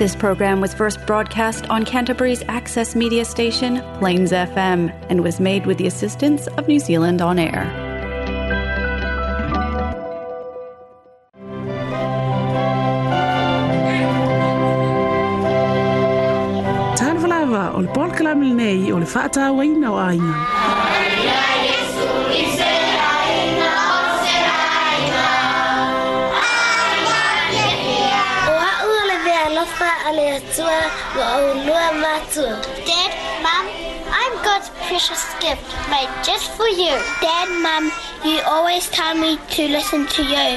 This program was first broadcast on Canterbury's access media station, Plains FM, and was made with the assistance of New Zealand On Air. Tan falava o le polkalame lenei o le Yeshua Wa'olua Matsu. Dad, Mom, I'm God's precious gift made just for you. Dad, mom, you always tell me to listen to you.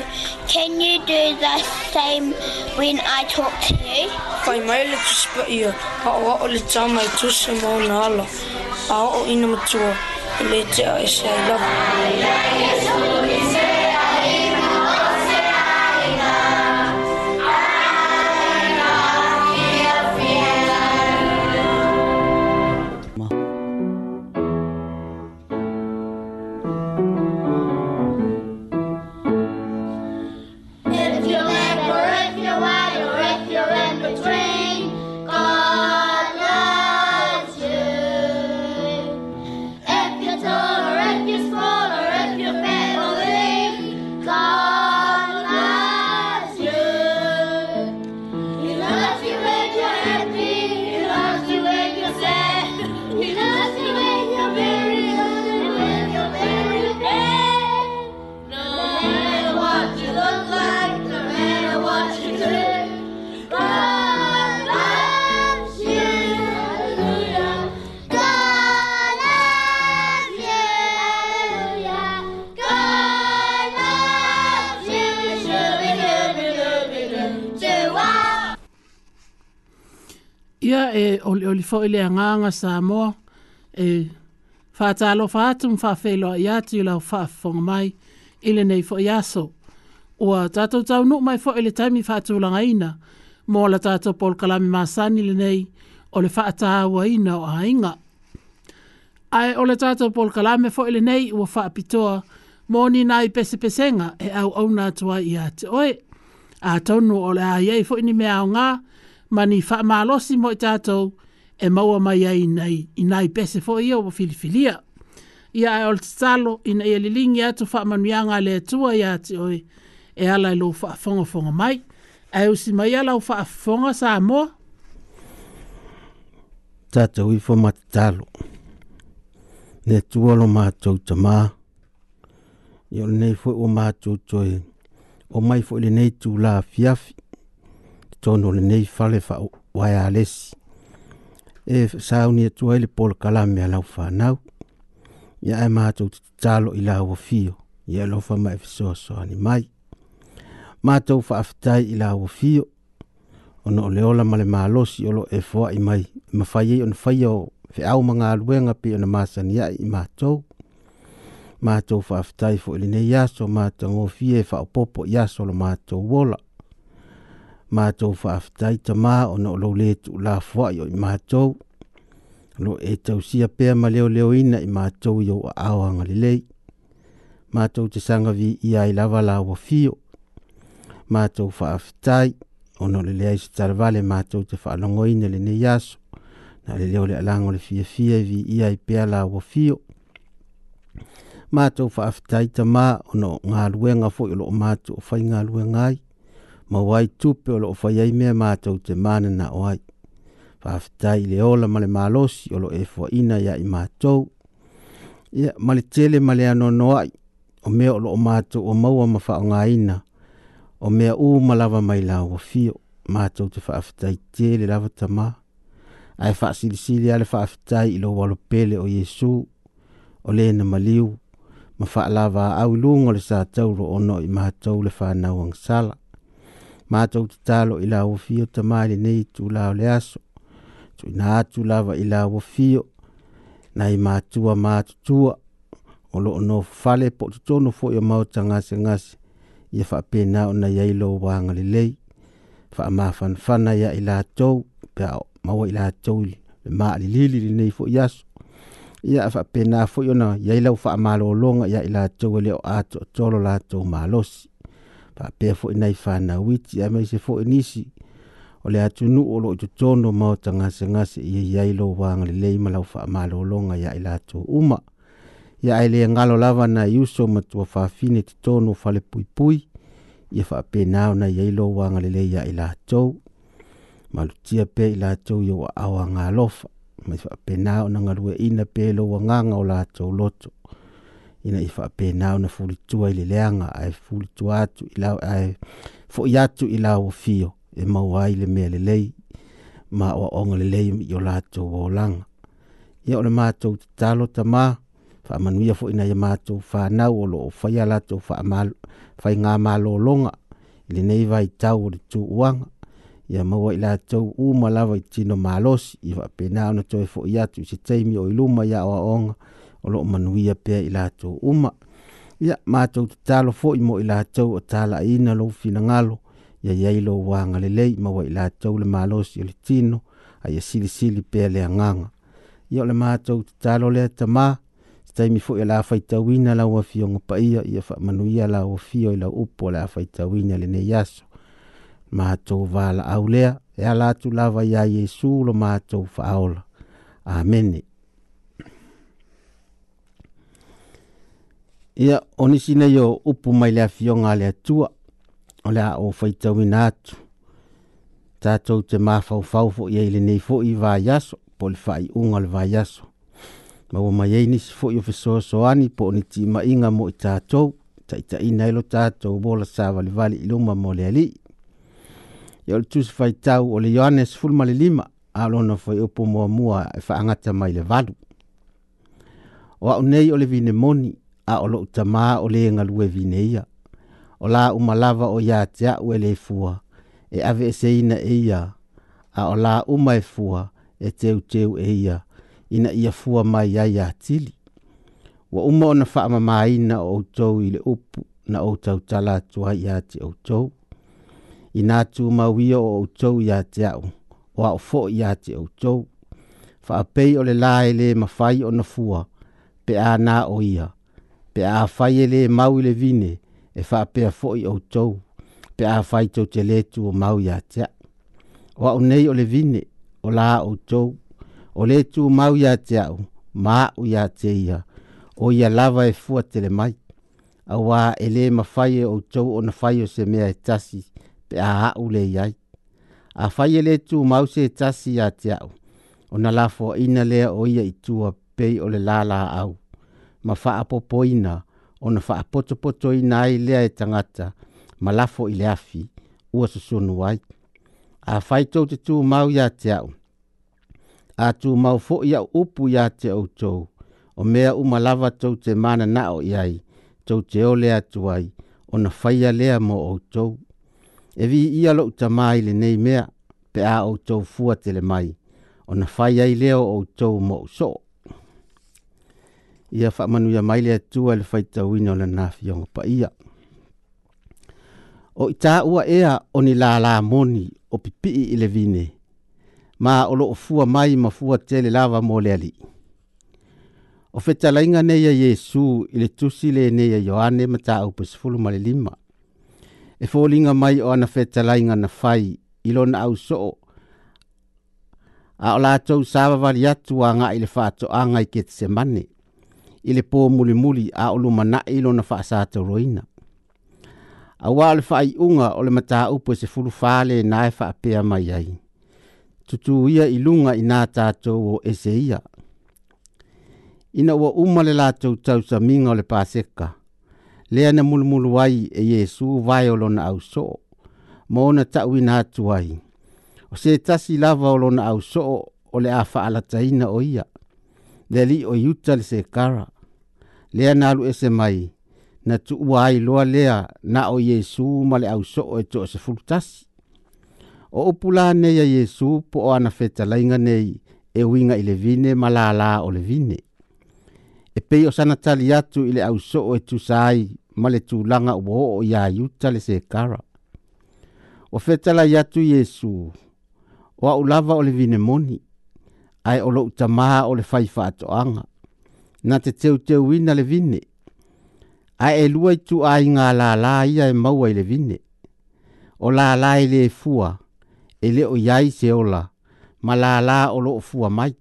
Can you do the same when I talk to you? Kai mai le tuspa ia, a oa o le tā mai tusa mō nāla, a o ina matua, le te a e say love. you. ia e ole ole fo ile anga anga sa mo e fa ta lo fa tu fa fe lo ia tu lo fa fo mai ile nei fo ia so o ta to ta no mai fo ile taimi mi fa tu la ina mo la ta to pol kala mi ile sa ni le nei ole fa ta wa ina o ainga ai ole ta to pol kala me fo ile nei o fa pitoa mo ni nai pese pesenga e au au na tu ia te oi a tonu ole a ye fo ni me au ngaa mani whaamalosi mo i tātou e maua mai ai nei i nai pese fo i au o filifilia. Ia ai e ol tatalo i nei e lilingi atu whaamanuianga le atua i ati oi e ala i lo whaafonga fonga mai. E usi mai ala o whaafonga sa amoa. Tātou i fo matatalo. Ne tua lo mātou tamā. Ia nei fo o mātou toi. O mai fo ili nei tū la fiafi tono le nei fale fa wai alesi. E sauni e tuai le pol kalame a lau whanau. Ia e mātou te talo i la ua fio. Ia e lofa mai e ani mai. Mātou fa afitai i la ua fio. Ono o leola male mālosi olo e fua i mai. Ma fai e ono fai o fe au manga aluenga pi ona masani ai i mātou. Mātou fa afitai fo ili nei yaso mātou ngofie fa o popo yaso lo mātou wola mātou whaafitai ta mā o na olau le tu la fuai o i mātou. Lo e tau sia pēr ma leo leo ina i mātou i o a awanga li lei. Mātou te sanga vi i ai lava la wa fio. Mātou whaafitai o na le leai su taravale mātou te whaalongo ina le ne yaso. Na le leo le alango le fia fia vi i ai pēr la wa fio. Mātou whaafitai ta mā o na ngā luenga fo i lo mātou whai ngā luenga ai ma wai tupe o loo fai ai mea mātou te mana na o ai. Whaafitai le ola male malosi o lo e fua ina ia i mātou. Ia, ma le tele ma le anō no ai, o mea o loo mātou o maua ma wha o ngā ina, o mea u malawa mai la o fio, mātou te whaafitai tele lava ta mā. Ai wha sili sili ale whaafitai i lo walo pele o Yesu, o le na maliu, ma wha alawa au lungo le sātou ro ono i mātou le whanau ang sala. matou tatalo i la ua fio tamā lenei tulā o le aso tuuina atu lava i la ua fio nai matua matutua o loo nofale po totonu foʻi o mau tagasegase ia faapena ona iai lou vaga lelei faamafanafana ia i latou pea maua i latou le maalilili lenei foʻi aso ia faapena foʻi ona iai lau faamalōloga ia i latou e lē o atoatolo latou malosi fa pe fo nei fa na witi a se fo e nisi o le atu nu o lo tu ma o se nga se ye ye lo wang le lei malau fa ma lo longa ya ila tu uma ya ile ngalo lava na yuso ma tu fa fine tu tono fa le pui pui ye fa pe na na ye lo wang le lei ya ila tu malu tia pe ila tu yo awa ngalo fa ma fa pe na na ngalo ina pe lo wanga o la tu loto ina i faapena ona fulitua i leleaga ae fulitua ila i fo ya tu ila o fio e maua ai le mea lelei ma oaʻoga lelei i o latou olaga ia o le matou tatalo tamā faamanuia foʻi na ia matou fa o loo faia latou faigā malōloga i lenei vaitau o le ma ia maua i u ma la vai tino malosi i faapena ona toe foʻi atu i se taimi o iluma ya ia ong o loo manuia pea i latou uma ia matou tatalo foʻi mo i latou o talaiina lou finagalo ia iai lou uagalelei maua i latou le malosi o le tino a ia silisili pea le agaga ia o le matou tatalo lea tamā se taimi foʻi a lafaitauina laua fiogo paia ia faamanuia lauafio i lau upu o le afaitauina lenei aso matou valaau lea e a latu lava iā iesu lo matou faaola amene ia o nisi nei o upu mai le afioga a le atua o le a o faitauina atu tatou te mafaufau foʻi ai lenei foʻi vaiaso po o le faaiʻuga o le vaiaso maua mai ai nisi foʻi o fesoasoani po o ni tiimaʻiga mo i tatou taʻitaʻina ai lo tatou bola savalivali i luma mo le alii ia o le tusi faitau o le ioanes fulumalelima a lona foi upu muamua e faagata mai le valu o aʻu nei o le vinemoni a o loo tamā o lē galue vineia o la uma o iā te aʻu e lē fua e ave eseina e ia a o la uma e fua e teuteu e ia ina ia fua mai ai iā tili ua uma ona faamamāina o outou ile le upu na outau tala atuai iā te Ina inā tumauia o outou ya te aʻu o aʻo foʻi iā te outou faapei o le lā e le lē mafai ona fua pe ana o ia pe a fai e le mau le vine e fa pe a fo i au tau pe a fai tau te le o mau ya tia o au nei o le vine o la au tau o le tu o mau ya tia o ma u ya te ia o ia lava e fua te le mai a wā e ma fai e au tau o na fai o se mea e tasi pe a hau le iai a fai e le tu o mau se e tasi ya tia o o na lafo ina lea o ia i tua pei o le lala au ma faapopoina ona faapotopotoina ai lea e tagata ma lafo i le afi ua susunu ai afaitou te tumau iā te aʻu a tumau foʻi iā upu iā te outou o mea uma lava tou te mananaʻo i ai tou te ole atu ai ona faia lea mo outou e viia loʻu tamā i lenei mea pe a outou fua tele mai ona faia i leo au outou mo usoo ia faamanuia mai le atua i le faitauina o lana fioga paia o i ua ea o ni lālā moni o pipii i vine ma o fu a mai ma fua tele lava mo le alii o fetalaiga nei a iesu i le tusi lenei a ioane ma taupesfulu ma le lima e folinga mai o ana fetalaiga na fai ilon lona ausoo a la latou sa vavali atu agaʻi le faatoʻaga i ketesemane i le pō mulimuli a olu mana i lo na whaasā roina. A wāle fai unga ole le mata upo se fulu whāle nae whaapea mai ai. Tutu ia i lunga i o ese ia. Ina ua umale lātou tau sa minga o le pāseka. Lea na mulumulu ai e Yesu vai o lona au so. Mōna tau i nā tuai. O se tasi lava o lona au so o le a whaalataina o ia. Le li o yuta le se kara lea na alu ese mai na tu uai loa lea na o Yesu ma le au so e o e se fulutas. O upula nei a Yesu po o ana feta lainga nei e winga i le vine ma la la o le vine. E pei o sana tali atu i le au so o e tu sai ma le tu langa uo o ia yuta le se kara. O feta la yatu Yesu o a ulava o le vine moni ai o lo utamaha o le faifa ato anga na te teu teu ina le vine. A e lua i tu ai ngā la la ia e maua i le vine. O la la i le fua, e le o iai se ola, ma la la o lo fua mai.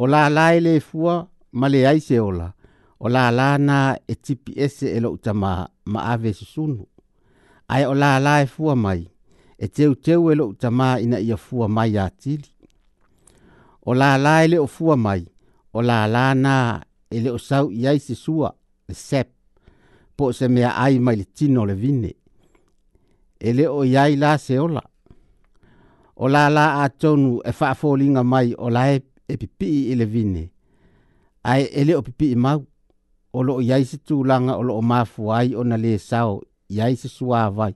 O la la i le fua, ma le iai se ola, o la la na e tipi ese e lo uta ma, ave susunu. Ai o la la e fua mai, e teu teu e lo uta ma ina ia fua mai a tili. O la la i le o fua mai, o la lana e le o i ai se sua le sep po se mea ai mai le tino le vine e le o iai la se ola o la la a tonu e faafolinga mai o la e, e pipi i le vine ai e le o pipi i mau o lo iai se tūlanga o lo o mafu ai o na le sau iai se sua vai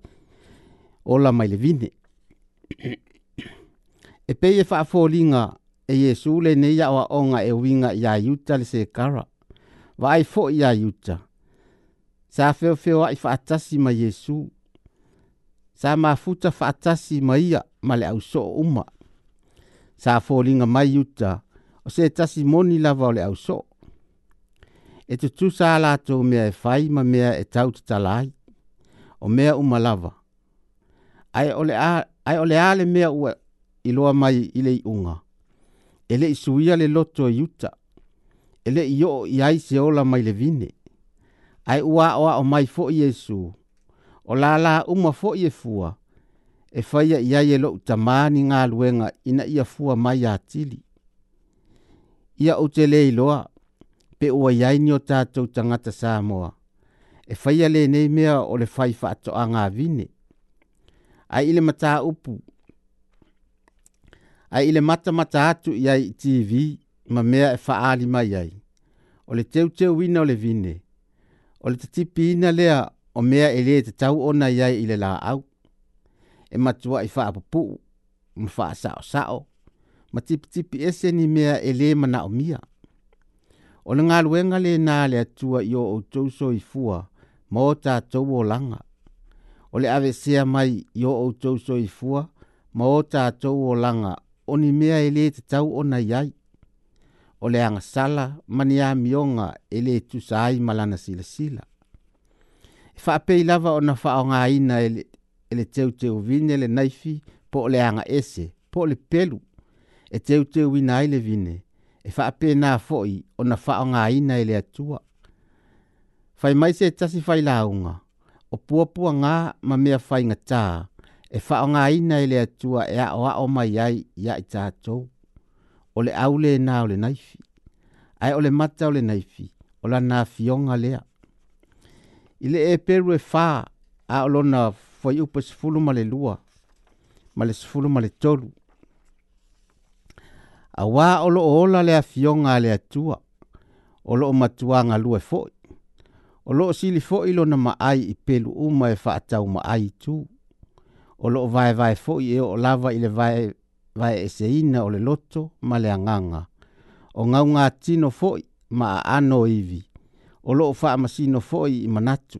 o la mai le vine e pei e faafolinga linga e Yesu le ne ya wa onga e winga ya yuta le se kara. Wa ai fo ya yuta. Sa feo feo ai fa atasi ma Yesu. Sa ma futa fa atasi ma ia ma le au so uma. Sa fo linga ma yuta o se tasi moni la o le au so. E te tu sa la to mea e fai ma mea e tau te talai. O mea uma lava. Ai ole ai ole ale le mea ua iloa mai i unga ele i suia le loto e yuta. Ele i o i ai se ola mai le vine. Ai ua oa o mai fo i Jesu. O la la uma fo i e fua. E faya i ai e lo uta maani ngā luenga ina ia fua mai a tili. Ia o te le iloa. Pe ua i ai ni o tātou tangata Samoa. E faya le nei mea o le faifa ato a ngā vine. Ai ile mata upu ai ile mata mata atu ia i TV ma mea e faali mai ai. O le teu teu wina o le vine. O le tatipi ina lea o mea e lea te tau ona ia i le la au. E matua i faa pupu, ma faa sao sao. Ma tipi tipi ese ni mea e lea mana o mia. O le ngā luenga le nā le atua i o o tōso i fua, ma o tātou o langa. O le ave sea mai i o o tōso i fua, ma o tātou o langa o ni mea e te tau o nai ai. O le anga sala mani a mionga e le tu ai malana sila sila. E wha pei lava o na wha o ngā ina e teo e teo vine le naifi po le anga ese, po le pelu. E teo teo ina ai vine e wha pei nā foi o na wha o ngā ina e atua. Fai mai se tasi fai launga, o puapua ngā ma mea fai ngataa e whaonga ina i le atua e a o a o mai ai i a i O le au le nā o le naifi. Ai o le mata o le naifi. O la nā fionga lea. I le e peru e whā a o lo nā fwai upa sifulu ma le lua. Ma le sifulu ma le tolu. A wā o lo ola le a fionga le atua. O lo o tua nga lua e fwoi. O lo si li fo i lo na maai i pelu uma e whaatau maai tuu o loo vae vae foʻi e oo lava i le vae vae eseina o le loto ma le agaga o gaugatino foʻi ma aano o ivi o loo faamasino foʻi i manatu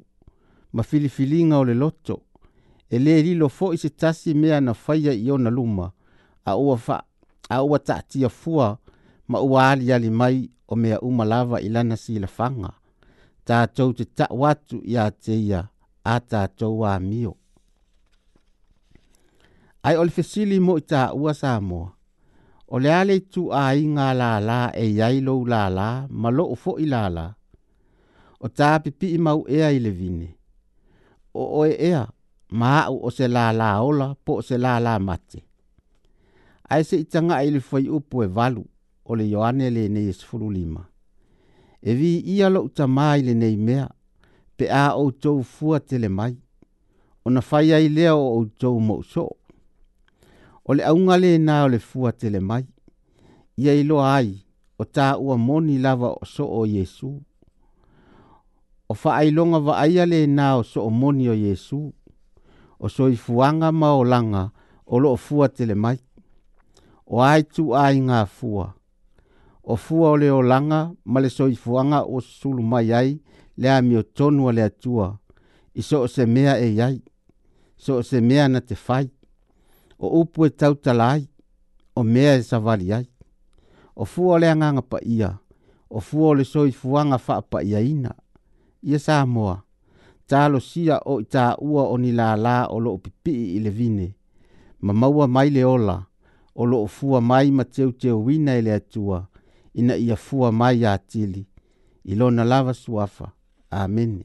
ma filifiliga o le loto e lē lilo foʻi se tasi mea na faia i ona luma a ua, fa, a ua taatia fua ma ua aliali mai o mea uma lava i lana silafaga tatou te taʻu atu iā te ia a tatou amio ai o le fesili mo i tāua sa moa. O le ale tu a i ngā lālā e iai lou lālā, ma lo o fo i lālā. O ta pipi i mau ea i le vine. O oe ea, ma au o se lālā ola, po o se lālā mate. Ai se itanga ai le fai upo e valu, o le Ioane le nei e, e lima. E vi ia lo uta mai le nei mea, pe a o tou fua tele mai. O na fai ai lea o o tou mo soo o le aunga le na o le fua tele mai. Ia ilo ai, o tā ua moni lava o so o Yesu. O whaailonga wa aia le na o so o moni o Yesu. O so i fuanga ma o langa, o lo o fua tele mai. O ai tu ai ngā fua. O fua o le o langa, ma le so i fuanga o sulu mai ai, le ami o tonua le atua. I so o se mea e iai. So o se mea na te fai o upu e tau talai, o mea e savali ai. O fua le anganga pa ia, o fua le soi fuanga faa pa ia ina. Ia sa moa, talo sia o i ta ua o ni la la o lo pipi i le vine, ma maua mai le ola, o lo fua mai ma teo teo wina ele atua, ina ia fua mai a tili, ilona lava suafa. Amen.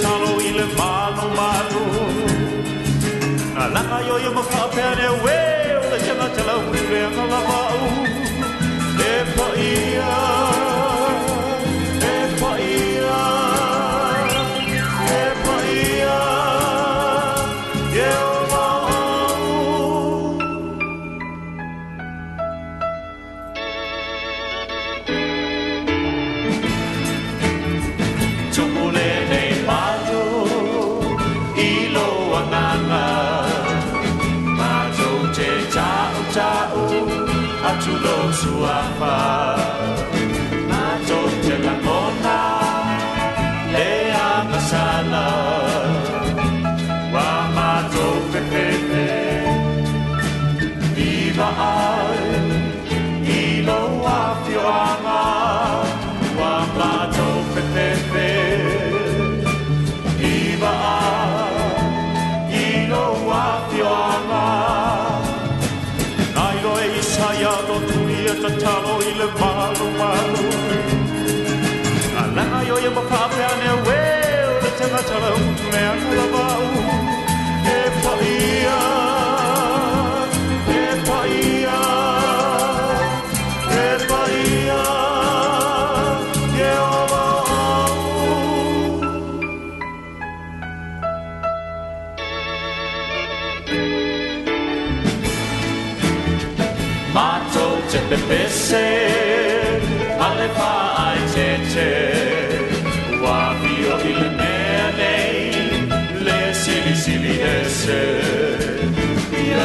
tano ile mano mano, na langa yo yo mo kapene we o le chama chala we ngala ma u e po ia catalão é a carnaval. É Bahia, é Bahia, é Bahia, é Mato te pepese, alefa ai te te.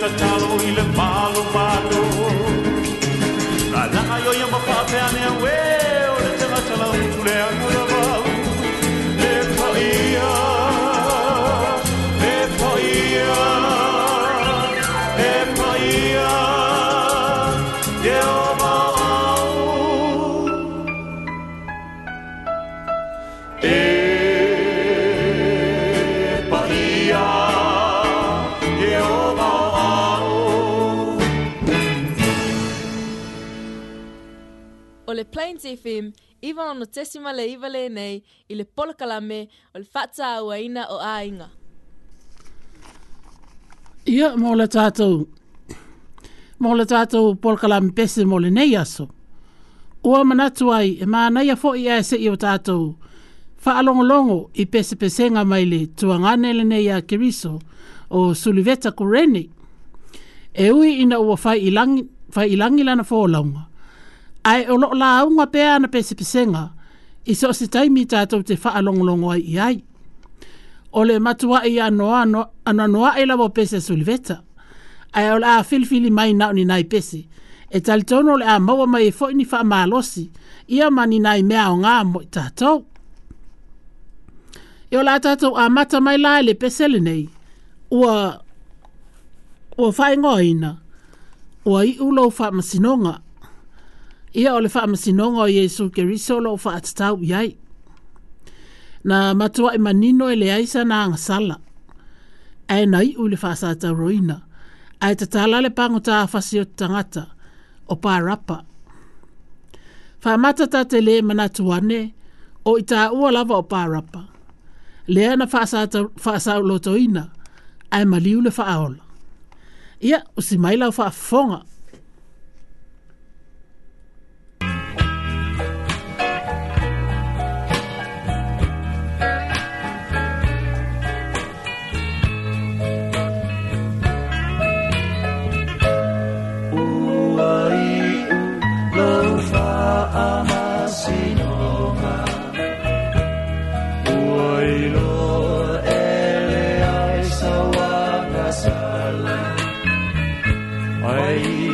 τατσάλο, ile palo palo. La la yo yamba pa pe ane we, ole te Plains FM, iwa ono no tesima le iwa le nei, i le polakalame o le whata awa ina o ainga. Ia, mō le tātou, mō le tātou polakalame pese mō le nei aso. Ua manatu ai, e mā nei a fo i aese i o tātou, whaalongolongo i pese pesenga mai le tuangane le nei a Kiriso o Suliveta Kureni. E ui ina ua whai ilangi, whai ilangi lana fōlaunga. Ia, ai o lo la unga pe ana pe sipisenga i so si tai mi ta te fa along long wai i ai o le matua i ano ano ano ano e ai la bo pe se sulveta ai o la fil fil mai na ni nai pe se e tal tono le a mo mai e fo ni fa malosi ia mani nai mea o nga mo ta to e o la ta to a mata mai la le pe le nei o o fa ngoina o i ulo fa masinonga ia o le faamasinoga o iesu keriso loo faatatau i ai na matuaʻi e manino e leai sa na agasala ae na iʻu i le faasatauroina ae tatala le pagota afasi o tagata o parapa faamata tatelē manatu ane o i taʻua lava o parapa lea na faasaulotoina ae maliu le faaola ia usi mai lau faafofoga day.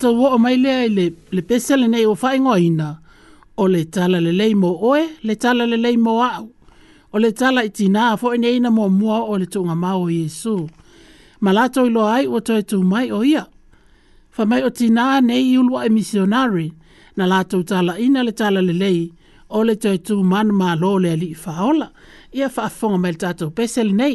tatou o mai lea i le, le pese lenei ua ina o le tala lelei mo oe le tala lelei mo a'u o le tala i fo fo'i nei na mua o le tuugamao o iesu ma latou iloa ai ua toe mai o ia mai o tinā nei i ulu a'e misionari na latou talaina le tala lelei o le toe lo le ali'i faola ia fa'afofoga mai le tatou pese lenei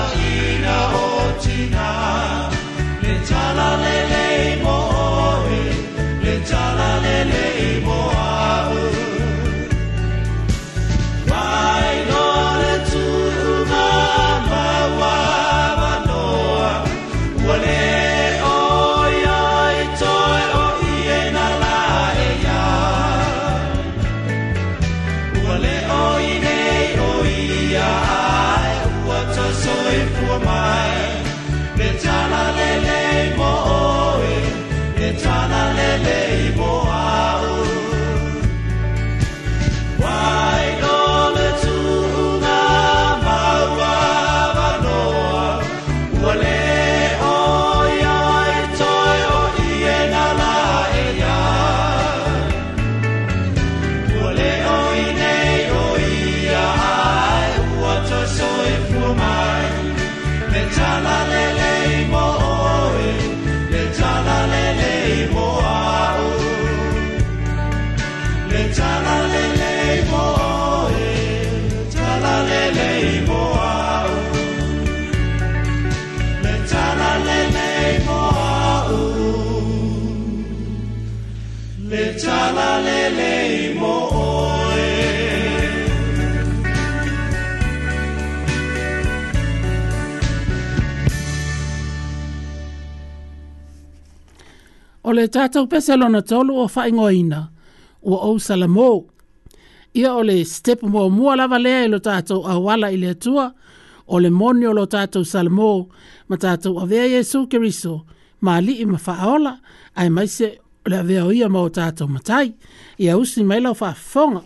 o le tātou pese lona tolu o whaingoina ua ou salamō ia o le step mua mua lava lea i lo tātou auala i le atua o le moni o lo tātou salamō ma tātou avea iesu keriso ma alii ma faaola ae maise o le avea o ia ma o tātou matai ia usi mai lau faafofoga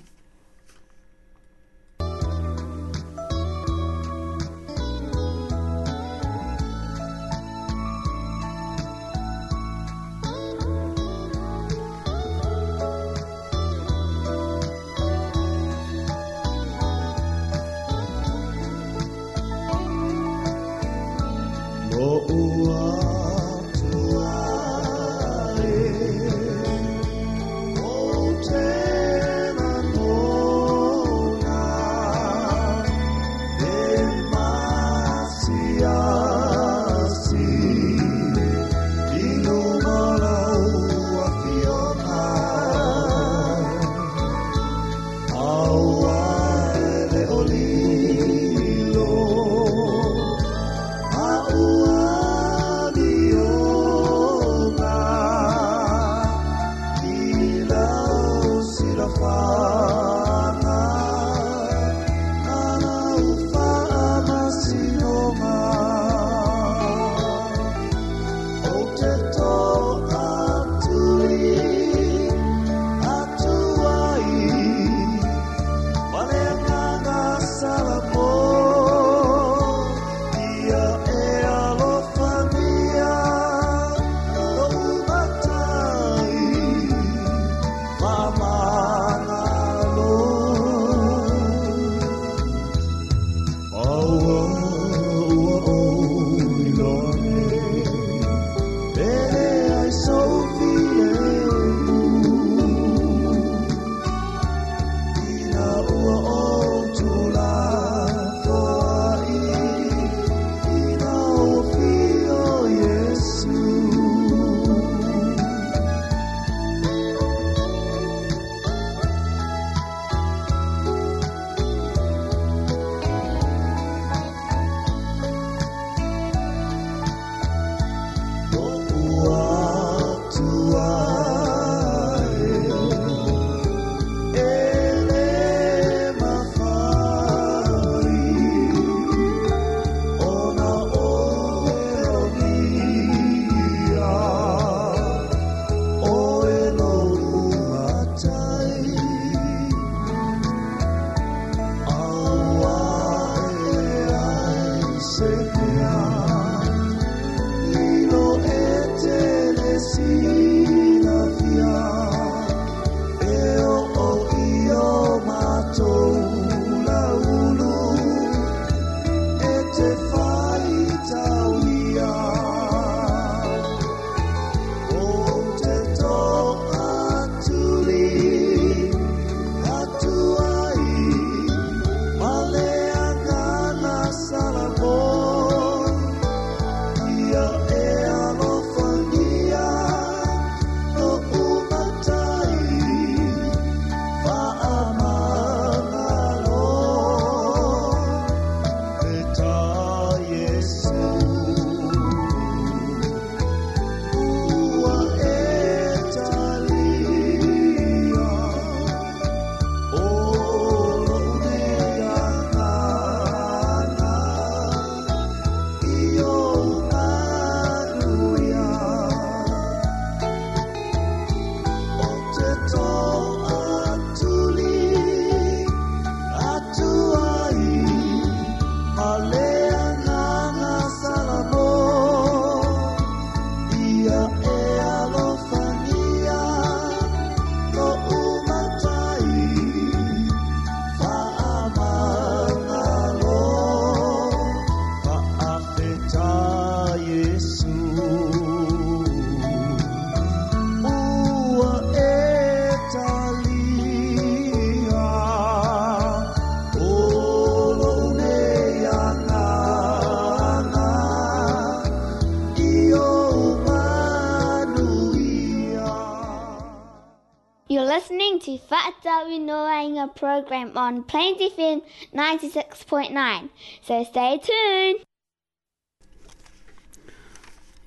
Fata Winoanga program on Plains FM 96.9. So stay tuned.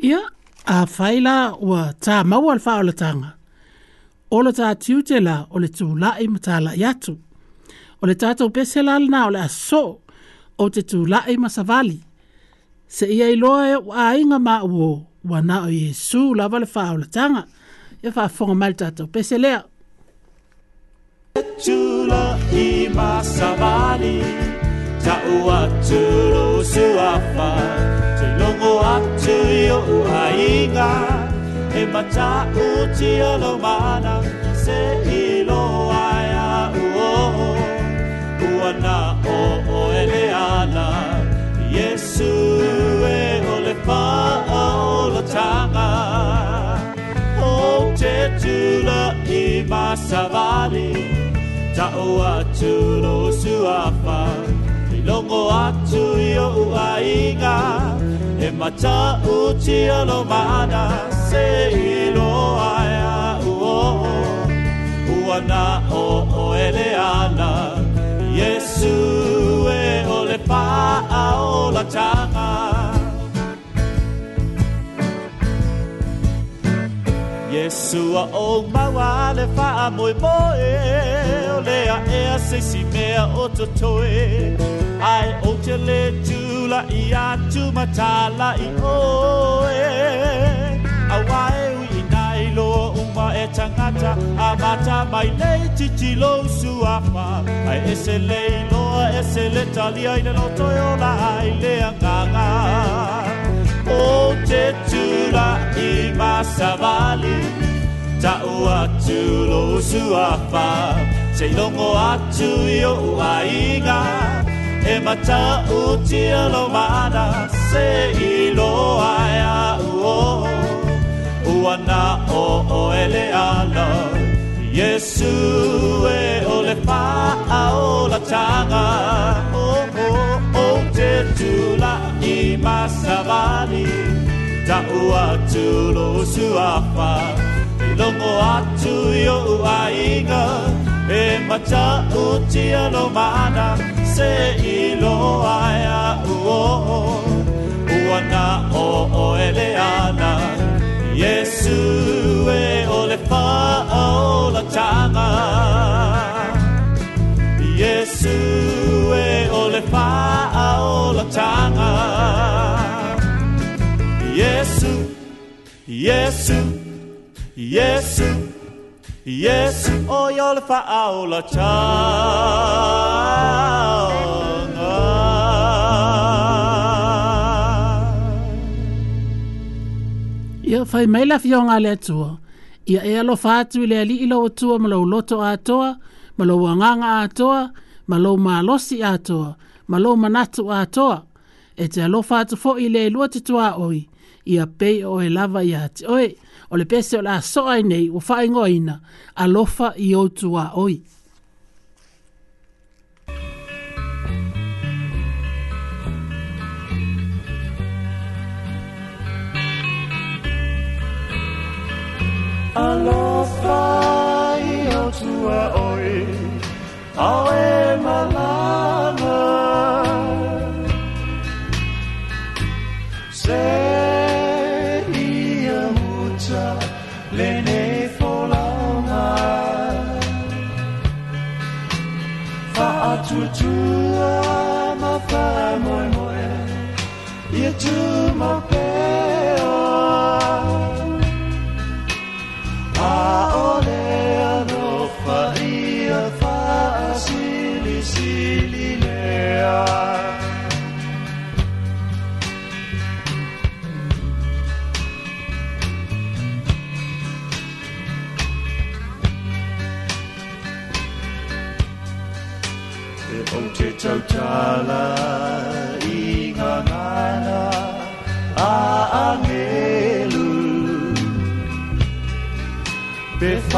Ia, a faila ua ta maua alfa o la tanga. O la ta tiute o le tūlai ma ta la iatu. O le tato pese la o le aso o te tūlai ma savali. Se ia iloa e ua inga ma uo wana o Yesu la vale fa o la tanga. Ia fa fonga mal tato pese lea. Ia, Tula i masavali, ta ua tulu suafa, te longo atu i o uhainga, e mata u ti alomana, se ilo aia uo, ua na o o eleana, Yesu e o le paa o la tanga, o te tula i masavali, tula i masavali, Tao atu no suafa Ilongo atu yo uainga E mata uti alo mana Se ilo aia uo Uana o o eleana Yesu e ole pa ao la tanga Yesu o oh, maua le wha moe moe le lea se si mea o to toe Ai o te le tūla i a tūmatala i oe Awai ui nai loa uma e tangata A mata mai nei titi lou suapa Ai e se lei loa e se le talia i le loto e o la ai lea o te tūra i masawali Ta ua tū lo suapa Te longo atu i o uainga E mata u tia lo mana Se i lo e ai a uo Ua na o o ele ala Yesu e o le pā a o la tanga O oh, oh, oh, te tū lai Masabali, Tau atu lo suafa E longo atu yo aiga, E macha utia lo mana Se ilo aia uo Uana o o eleana Yesu e ole fa tanga Yesu e ole fa ola tanga Yesu, Yesu, Yesu, Yesu, o yole fa aula cha. Ia fai maila fionga le atua. Ia e alo fatu le ali ilo atua malau loto atoa, malau anganga atoa, malau malosi atoa, malau manatu atoa. E te alo fatu fo i le lua titua oi. ia pe o e lava ia ati oe o le pese o la soa i nei ua faaigoaina alofa i outu aoi Alofa i outu aoi aoe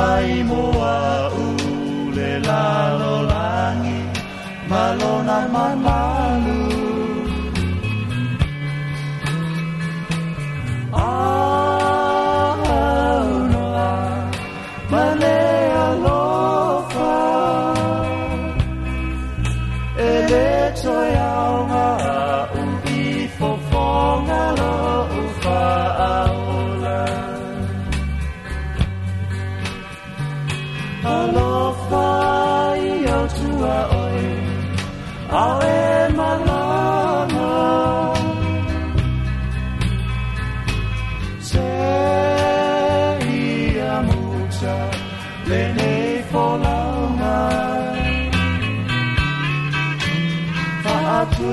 maimoa u le la lo langi malona mamai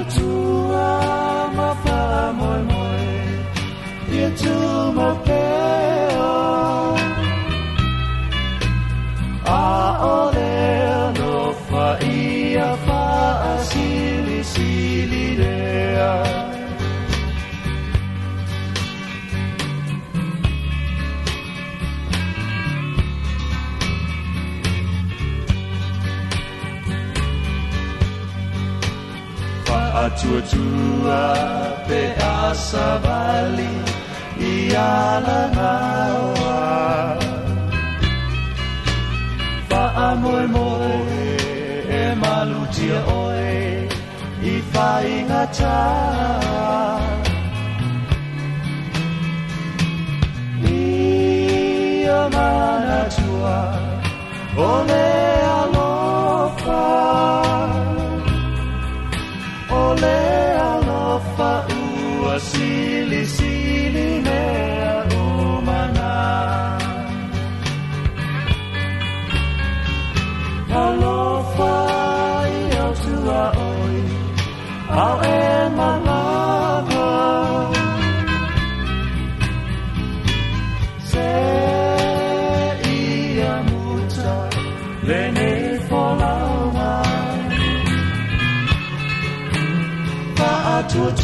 to tua pe peasa vali i ala naua fa amoi moe e malutia oe i faingata ia mana tua o me alofa ole alofa uasi.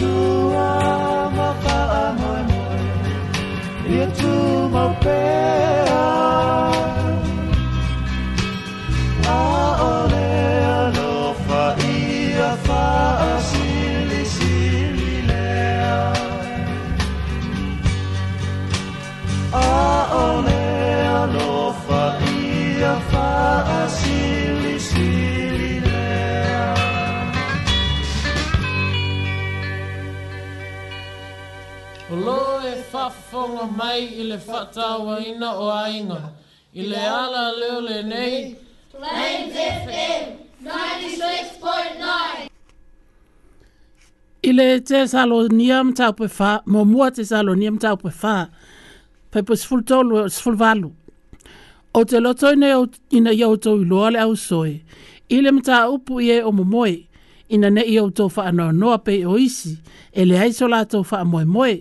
Yeshua, Mapaamoy, Yeshua, Mapaamoy. whawhonga mai i le whatawa ina o ainga. I le ala leo le nei. Plains FM 96.9 I le te salo niam tau pe wha, mo mua te salo niam tau pe wha, pe po sful tolu o sful valu. O te loto ina, ina i au tau iloa le au soe, i le mta upu i e o momoe, ina ne i au tau wha anoa noa pe o isi, e le aiso la tau wha moe moe,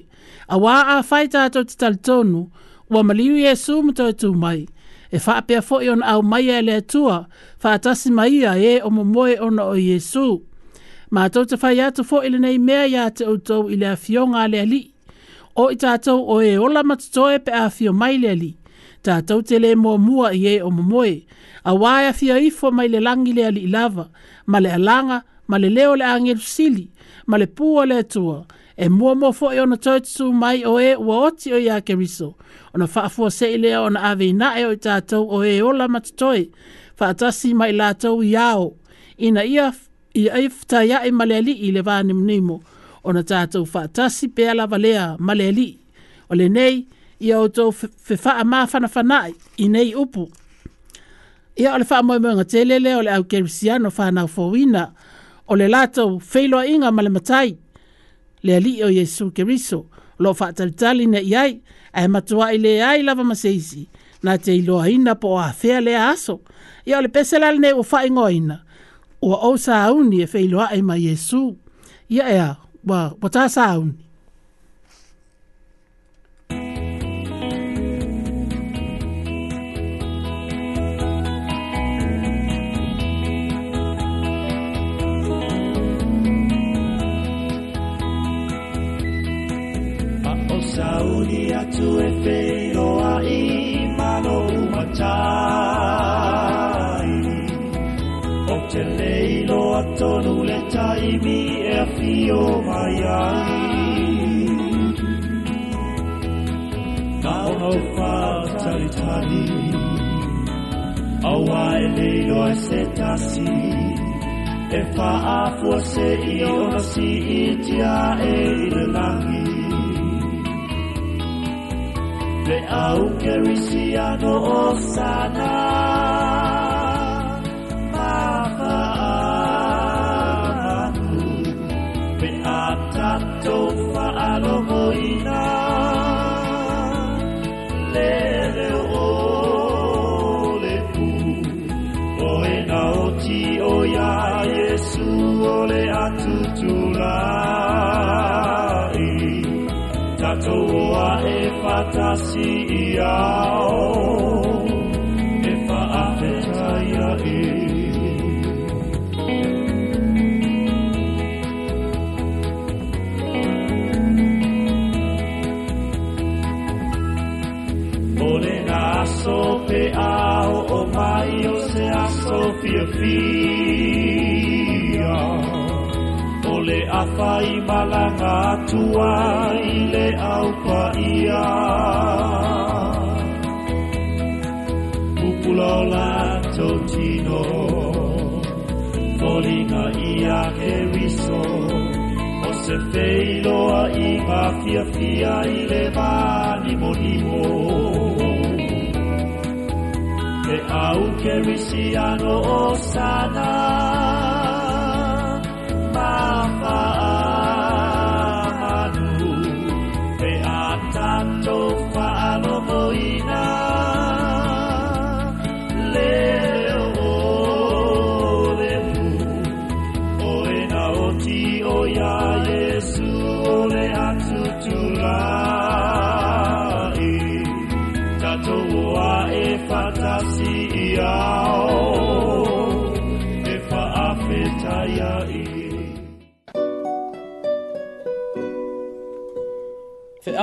a wā a whai tātou te tali tonu, ua maliu Iesu mato e mai. E wha pia on au mai e lea tua, wha mai a e o mo moe ona o Iesu. Mā tau te whai atu fo ili nei mea ia te outou i lea fionga lea li. O i tātou o e ola matutoe pe a fio mai lea li. Tātou te le mua mua i e o mo moe. A wā e fia ifo mai le langi lea li lava, ma le alanga, ma le leo le angelusili, ma le pua le tua e mua mua fo e ona tautu mai o e ua oti o ia ke riso. Ona whaafua se i lea ona awe na e o i tātou o e o la matatoi, tasi mai lātou i ao. Ina ia i aifta ia e maleali i le vāne mnimo, ona tātou pe ala valea maleali. O le nei, ia o tau whewhaa māwhana whanai i nei upu. Ia o le wha moe moe ngatelele o le au kerisiano whanau fowina, o le lātou feiloa inga male le ali o Yesu Keriso lo fatalitali na iai e matua i le ai lava maseisi na te iloa ina po a fea le aso ia le peselal ne o fai ngoina o o sauni e feiloa e ma Yesu ia ea wa, wa ta sauni button ule tie me FEO mayai Kaono whātaritari Awai leilo e ah, se tasi E whaafua se i ona si i tia e ilangi Pe au kerisi ano o sanai tofa alohoina lele o le pu o e na o o ya Jesu o le atutula tato o a e fatasi iao tua ile au kwa ia Upulola totino Folinga ia ke riso O se feiloa i mafia fia ile mani monimo Ke au ke risiano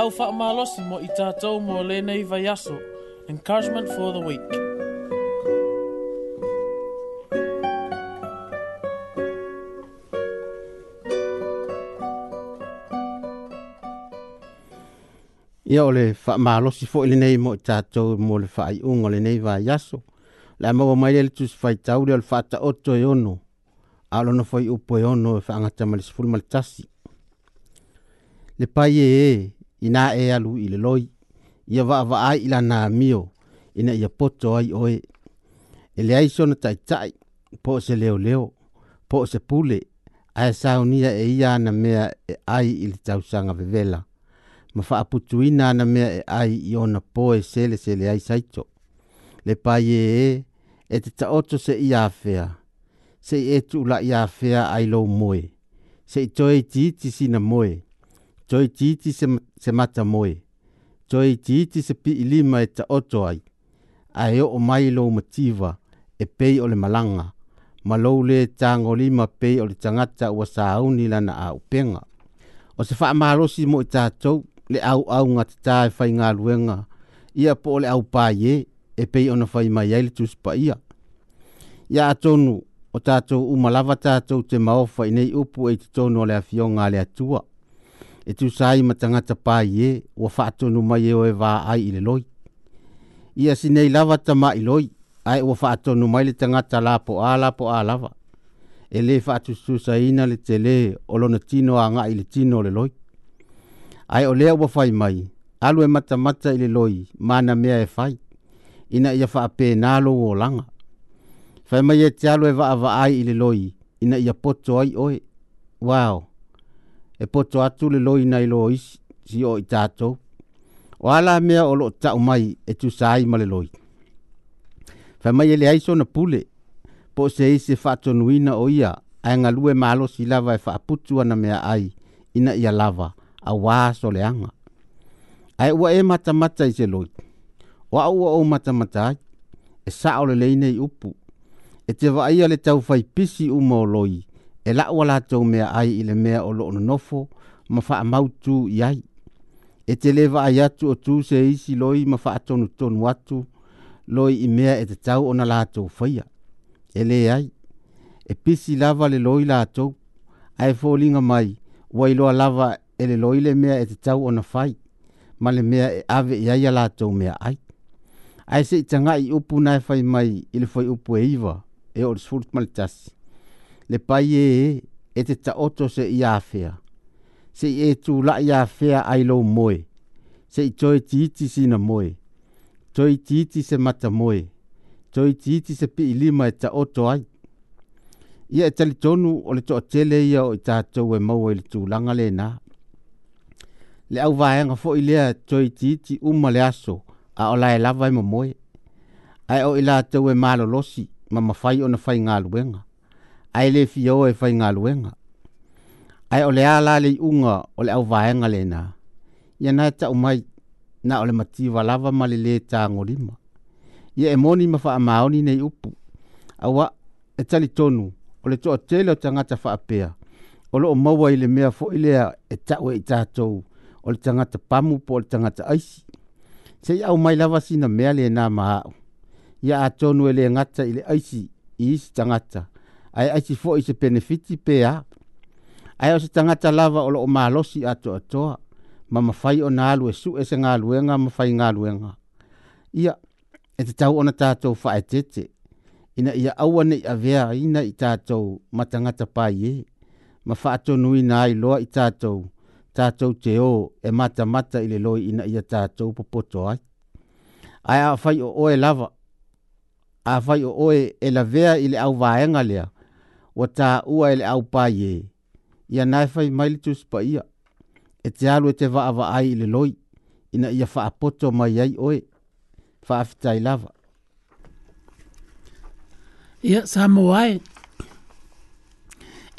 au whaamalosi mo itato mō lēnei vai aso. Encouragement for the week. Ia o le whaamalosi fo i lēnei mo i tātou mō le whaaiunga lēnei vai aso. La maua mai le tus whaitau le al whaata oto e ono. Alona fai upo e ono e whaangata ma le sifuri ma le tasi. Le pai e e ina e alu i le loi ia vaavaai i lana amio ina ia poto ai oe e leai sona tai, po se se leoleo po o se pule ae saunia e ia na mea e ai i le tausaga vevela ma faaputuina ana mea e ai i ona po e seleseleai saito le paiēē e, e, e te taoto seʻi afea etu e la ia afea ai lou moe seʻi toe i tiiti sina moe toi titi se, se mata moe, toi titi se pi ilima e ta oto ai, a heo o mai lo mativa e pei ole malanga, ma lou le tango lima pei ole le tangata ua sa auni lana a upenga. O se faa marosi mo i tātou, le au au ngā cha tā e whai ngā luenga, ia po le au pā ye, e pei ona whai mai ai le tūspa ia. Ia atonu, o tātou umalava tātou te maofa i nei upu e te tonu o le afio ngā le atua e tu sai ma tangata pai e o fatu no mai e o e ai i le loi. Ia si nei lava ta ma i loi, ai o fatu no mai le tangata la po a la po a lava. E le fatu su saina le te le o lona tino a ngā le tino le loi. Ai o lea ua fai mai, alu e mata mata i le loi, mana mea e fai. Ina ia faa pē nalo o langa. Fai mai e te alu e vaa vaa ai i le loi, ina ia poto ai oe. Wow! e poto atu le loi nai lo isi si o i tātou. O ala mea o lo tau mai e tu sāi ma le loi. Fai mai ele aiso na pule, po se e se fato nuina o ia, a nga lue malo si lava e fa aputu ana mea ai, ina ia lava, a waa le anga. Ai e ua e mata mata i se loi, o au o mata mata ai, e sa o le leine i upu, e te vaia le tau fai pisi umo loi, loi, e la wala to me ai ile me o lo no nofo ma fa ma tu yai e te leva ai atu o tu se isi loi ma fa atonu ton watu loi i mea e te tau ona la to faia e le ai e pisi lava le loi la to ai fo mai wai lo lava e le loi le me e te tau ona fai ma le mea e ave ia ia la to me ai ai se tanga i upu nai fai mai ile foi upu e iva e o sfurt maltasi le paie e e te taoto se i awhea. Se i e tū la i awhea ai lo moe. Se i toi tiiti sina moe. Toi tiiti se mata moe. Toi tiiti se pi lima e taoto ai. Ia e tali tonu o le toa tele ia o i tātou e maua i le tū langa le nā. Le au vāenga fo i lea toi tiiti uma le aso a o lae lava i e mamoe. Ai o i lātou e losi ma mawhai o na whai ngā luenga ai le fio e fai ngā luenga. Ai ole le ala le unga o le au vaenga le nā. Ia nai ta umai na ole mati matiwa lava ma le le tā ngolima. Ia e moni ma wha maoni nei upu. Awa e tali tonu o le toa tele o tangata wha apea. O lo o maua i le mea fo i lea e tau e tātou o le tangata pamu po o le tangata aisi. Se i au mai lava sina mea le nā maa. Ia a tonu e le ngata i le aisi i isi tangata ai ai si fo i benefiti pe a ai o se tangata lava o lo o malosi ato ato ma mafai o na alu e su e se ngā luenga mafai ngā luenga ia e te tau ona tātou wha e tete ina ia aua nei a vea ina i tātou matangata pai e ma wha ato nui na ai loa i tātou tātou te o e mata mata i loi ina ia tātou popoto ai ai a fai o e lava a fai o oe e la vea i au vaenga lea wa ta ua ele au pai e. Ia nai fai mai litus pa ia. E te alu e te va ava ai ili loi. Ina ia fa apoto mai ai oe. Fa afitai lava. Ia sa moae.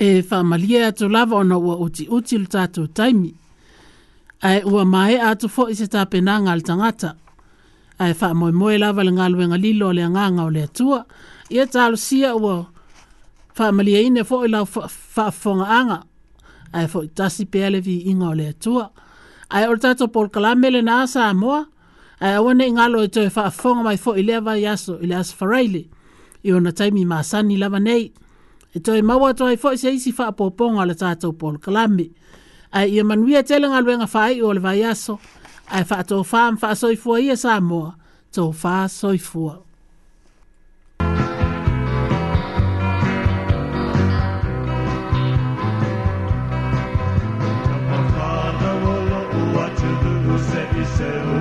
E fa malia e atu lava ona ua uti uti lu tatu taimi. Ai ua mai atu fo i se ta penanga al tangata. Ai fa moe moe lava le ngalu e ngalilo le anganga o le atua. Ia talusia ua ua whaamalia i ne fōi lau whaafonga anga. Ai fōi tasi pēle vi inga o lea tua. Ai o tato pol kalamele na asa amoa. Ai awa ne ingalo e toi whaafonga mai fōi lea vai aso ili asa whareile. I ona na taimi maasani lava nei. E toi maua toi fōi se isi ala le tato pol kalame. Ai ia manuia telanga luenga whai o le vai aso. Ai whaatou whaam whaasoifua ia sa amoa. Tau whaasoifua. Tau whaasoifua. Amen.